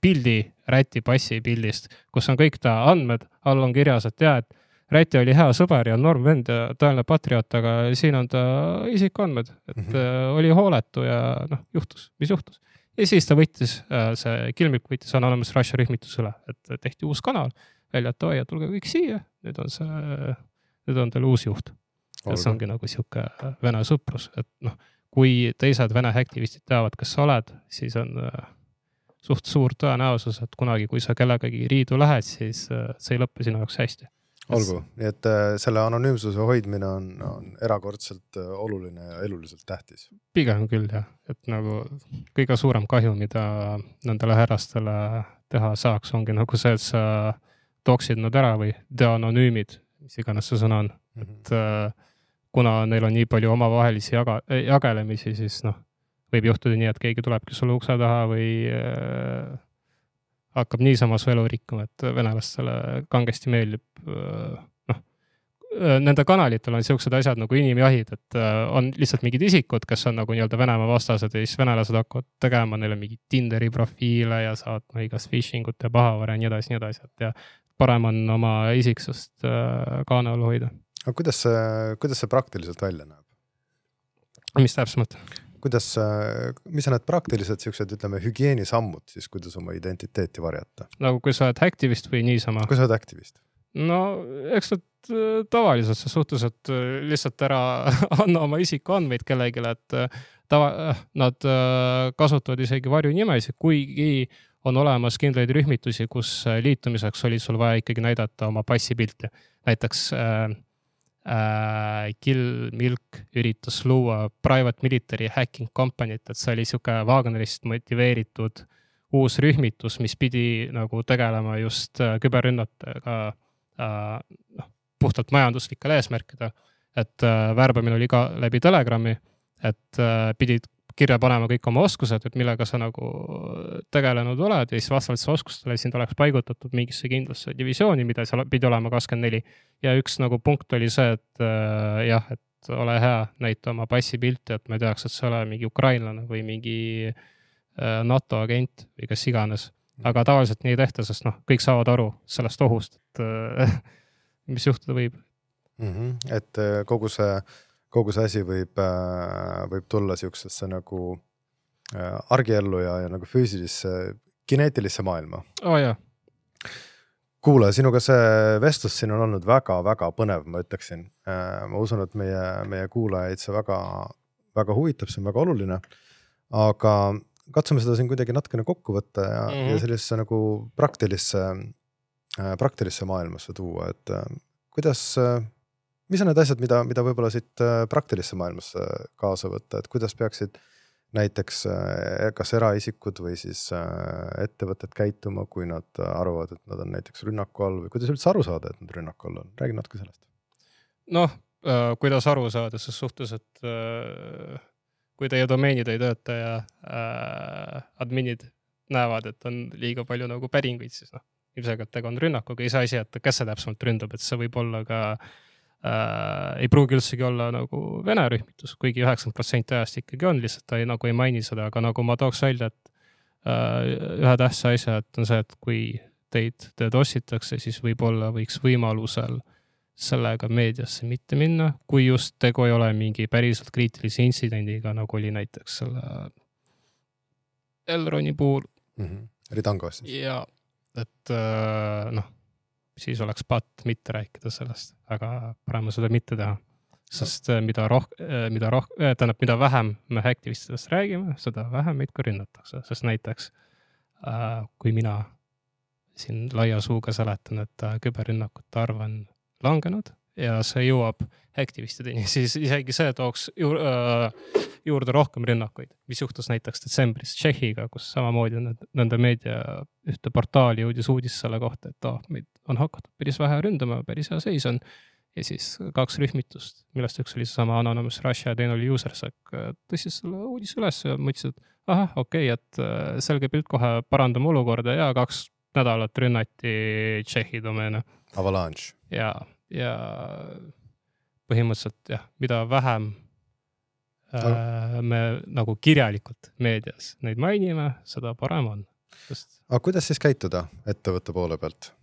S2: pildi Räti passi pildist, kus on kõik ta andmed, all on kirjas, et jaa, et Räti oli hea sõber ja norm vend ja tõeline patrioot, aga siin on ta isikuandmed, et mm -hmm. äh, oli hooletu ja noh, juhtus, mis juhtus. ja siis ta võttis äh,, see Kilmik võttis Anonymous Russia rühmitusele, et tehti uus kanal välja, et et tulge kõik siia, nüüd on see, nüüd on teil uus juht. ja see ongi nagu sihuke vene sõprus, et noh, kui teised vene aktivistid teavad, kes sa oled, siis on äh, suht suur tõenäosus, et kunagi, kui sa kellegagi riidu lähed, siis äh, see ei lõppe sinu jaoks hästi.
S1: olgu, nii et äh, selle anonüümsuse hoidmine on, on erakordselt oluline ja eluliselt tähtis.
S2: pigem küll jah, et nagu kõige suurem kahju, mida nendele härrastele teha saaks, ongi nagu see, et sa toksid nad ära või deanonüümid, mis iganes see sõna on mm, -hmm. et äh, kuna neil on nii palju omavahelisi jaga, jagelemisi, siis noh, võib juhtuda nii, et keegi tulebki sulle ukse taha või äh, hakkab niisama su elu rikkuma, et venelastele kangesti meeldib äh, noh äh,, nende kanalitel on siuksed asjad nagu inimjahid, et äh, on lihtsalt mingid isikud, kes on nagu nii-öelda Venemaa vastased ja siis venelased hakkavad tegema neile mingeid Tinderi profiile ja saatma igast phishing ut ja pahavara ja nii edasi, nii edasi, et ja parem on oma isiksust äh, kaane all hoida.
S1: aga kuidas see, kuidas see praktiliselt välja näeb?
S2: mis täpsemalt?
S1: kuidas, mis on need praktilised siuksed, ütleme hügieenisammud siis, kuidas oma identiteeti varjata?
S2: nagu kui sa oled aktivist või niisama?
S1: kui sa oled aktivist?
S2: no eks nad äh, tavaliselt sa suhteliselt äh, lihtsalt ära <laughs> anna oma isikuandmeid kellelegi, et äh, tava, nad kasutavad isegi varjunimesid, kuigi on olemas kindlaid rühmitusi, kus liitumiseks oli sul vaja ikkagi näidata oma passipilti. näiteks äh, äh, Kill Milk üritas luua private military hacking company't, et see oli sihuke Wagnerist motiveeritud uus rühmitus, mis pidi nagu tegelema just küberrünnatega äh, noh, puhtalt majanduslikel eesmärkidel. et äh, värbamine oli ka läbi Telegrami, et äh, pidid kirja panema kõik oma oskused, et millega sa nagu tegelenud oled ja siis vastavalt su oskustele sind oleks paigutatud mingisse kindlasse divisiooni, mida seal pidi olema kakskümmend neli. ja üks nagu punkt oli see, et äh, jah, et ole hea, näita oma passipilti, et ma ei teaks, et sa ei ole mingi ukrainlane või mingi äh, NATO agent või kes iganes. aga tavaliselt nii ei tehta, sest noh, kõik saavad aru sellest ohust, et äh, <laughs> mis juhtuda võib
S1: mm. -hmm. et äh, kogu see kogu see asi võib, äh, võib tulla siuksesse nagu äh, argiellu ja, ja nagu füüsilisse, kineetilisse maailma.
S2: oh,
S1: kuule, sinuga see vestlus siin on olnud väga-väga põnev, ma ütleksin. Äh, ma usun, et meie, meie kuulajaid see väga, väga huvitab, see on väga oluline. aga katsume seda siin kuidagi natukene kokku võtta ja mm, -hmm. ja sellisesse nagu praktilisse, praktilisse maailmasse tuua, et kuidas mis on need asjad, mida, mida võib-olla siit äh, praktilisse maailmasse kaasa võtta, et kuidas peaksid näiteks äh, kas eraisikud või siis äh, ettevõtted käituma, kui nad arvavad, et nad on näiteks rünnaku all või kuidas üldse aru saada, et nad rünnaku all on, räägi natuke sellest.
S2: noh, kuidas aru saada, ses suhtes, et kui teie domeenid ei tööta ja adminid näevad, et on liiga palju nagu päringuid, siis noh, ilmselgelt tegu on rünnakuga, iseasi, et kes see täpsemalt ründab, et see võib olla ka äh, äh, ei pruugi üldsegi olla nagu vene rühmitus, kuigi üheksakümmend protsenti ajast ikkagi on, lihtsalt ta ei, nagu ei maini seda, aga nagu ma tooks välja, et äh, ühe tähtsa asja, et on see, et kui teid DDoS-itakse, siis võib-olla võiks võimalusel sellega meediasse mitte minna, kui just tegu ei ole mingi päriselt kriitilise intsidendiga, nagu oli näiteks selle Elroni puhul
S1: mm. -hmm. Ridango
S2: siis. ja, et äh, noh siis oleks patt mitte rääkida sellest, aga parem on seda mitte teha. sest äh, mida roh-, äh, mida roh-, äh, tähendab, mida vähem me hacktivistidest räägime, seda vähem meid ka rünnatakse, sest näiteks äh, kui mina siin laia suuga seletan, et küberrünnakute arv on langenud ja see jõuab aktivistideni, <laughs> siis isegi see tooks juur, äh, juurde rohkem rünnakuid, mis juhtus näiteks detsembris Tšehhiga, kus samamoodi nende meedia ühte portaali jõudis uudis selle kohta, et oh, meid on hakatud päris vähe ründama, päris hea seis on. ja siis kaks rühmitust, millest üks oli seesama Anonymous Russia ja teine oli Usersec, tõstis selle uudise üles ja mõtlesid, et ahah, okei okay,, et äh, selge pilt, kohe parandame olukorda ja kaks nädalat rünnati Tšehhi domeene.
S1: Avalanche.
S2: ja ja põhimõtteliselt jah, mida vähem äh, me nagu kirjalikult meedias neid mainime, seda parem on,
S1: aga kuidas siis käituda ettevõtte poole pealt
S2: äh,?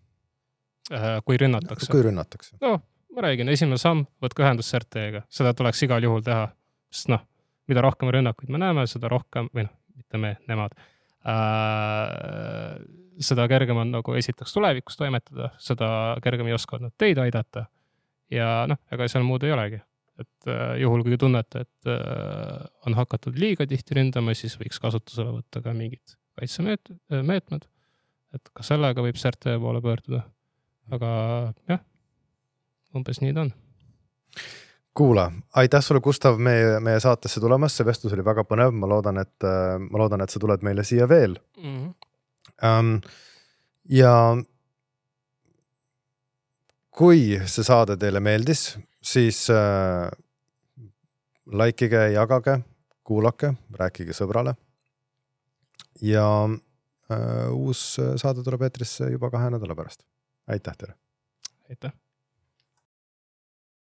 S2: Kui rünnatakse.
S1: kui rünnatakse.
S2: noh, ma räägin, esimene samm, võtke ühendust RT-ga, seda tuleks igal juhul teha, sest noh, mida rohkem rünnakuid me näeme, seda rohkem või noh, mitte me, nemad äh, seda kergem on nagu esiteks tulevikus toimetada, seda kergem ei oska nad teid aidata. ja noh, ega seal muud ei olegi, et äh, juhul kui tunnete, et äh, on hakatud liiga tihti ründama, siis võiks kasutusele võtta ka mingid kaitsemeetmed. et ka sellega võib CERT poole pöörduda. Aga jah, umbes nii ta on
S1: kuula, aitäh sulle, Gustav, meie, meie saatesse tulemast, see vestlus oli väga põnev, ma loodan, et ma loodan, et sa tuled meile siia veel mm. -hmm ähm,. ja kui see saade teile meeldis, siis äh, like ige, jagage, kuulake, rääkige sõbrale. ja äh, uus saade tuleb eetrisse juba kahe nädala pärast. Aitäh teile.
S2: aitäh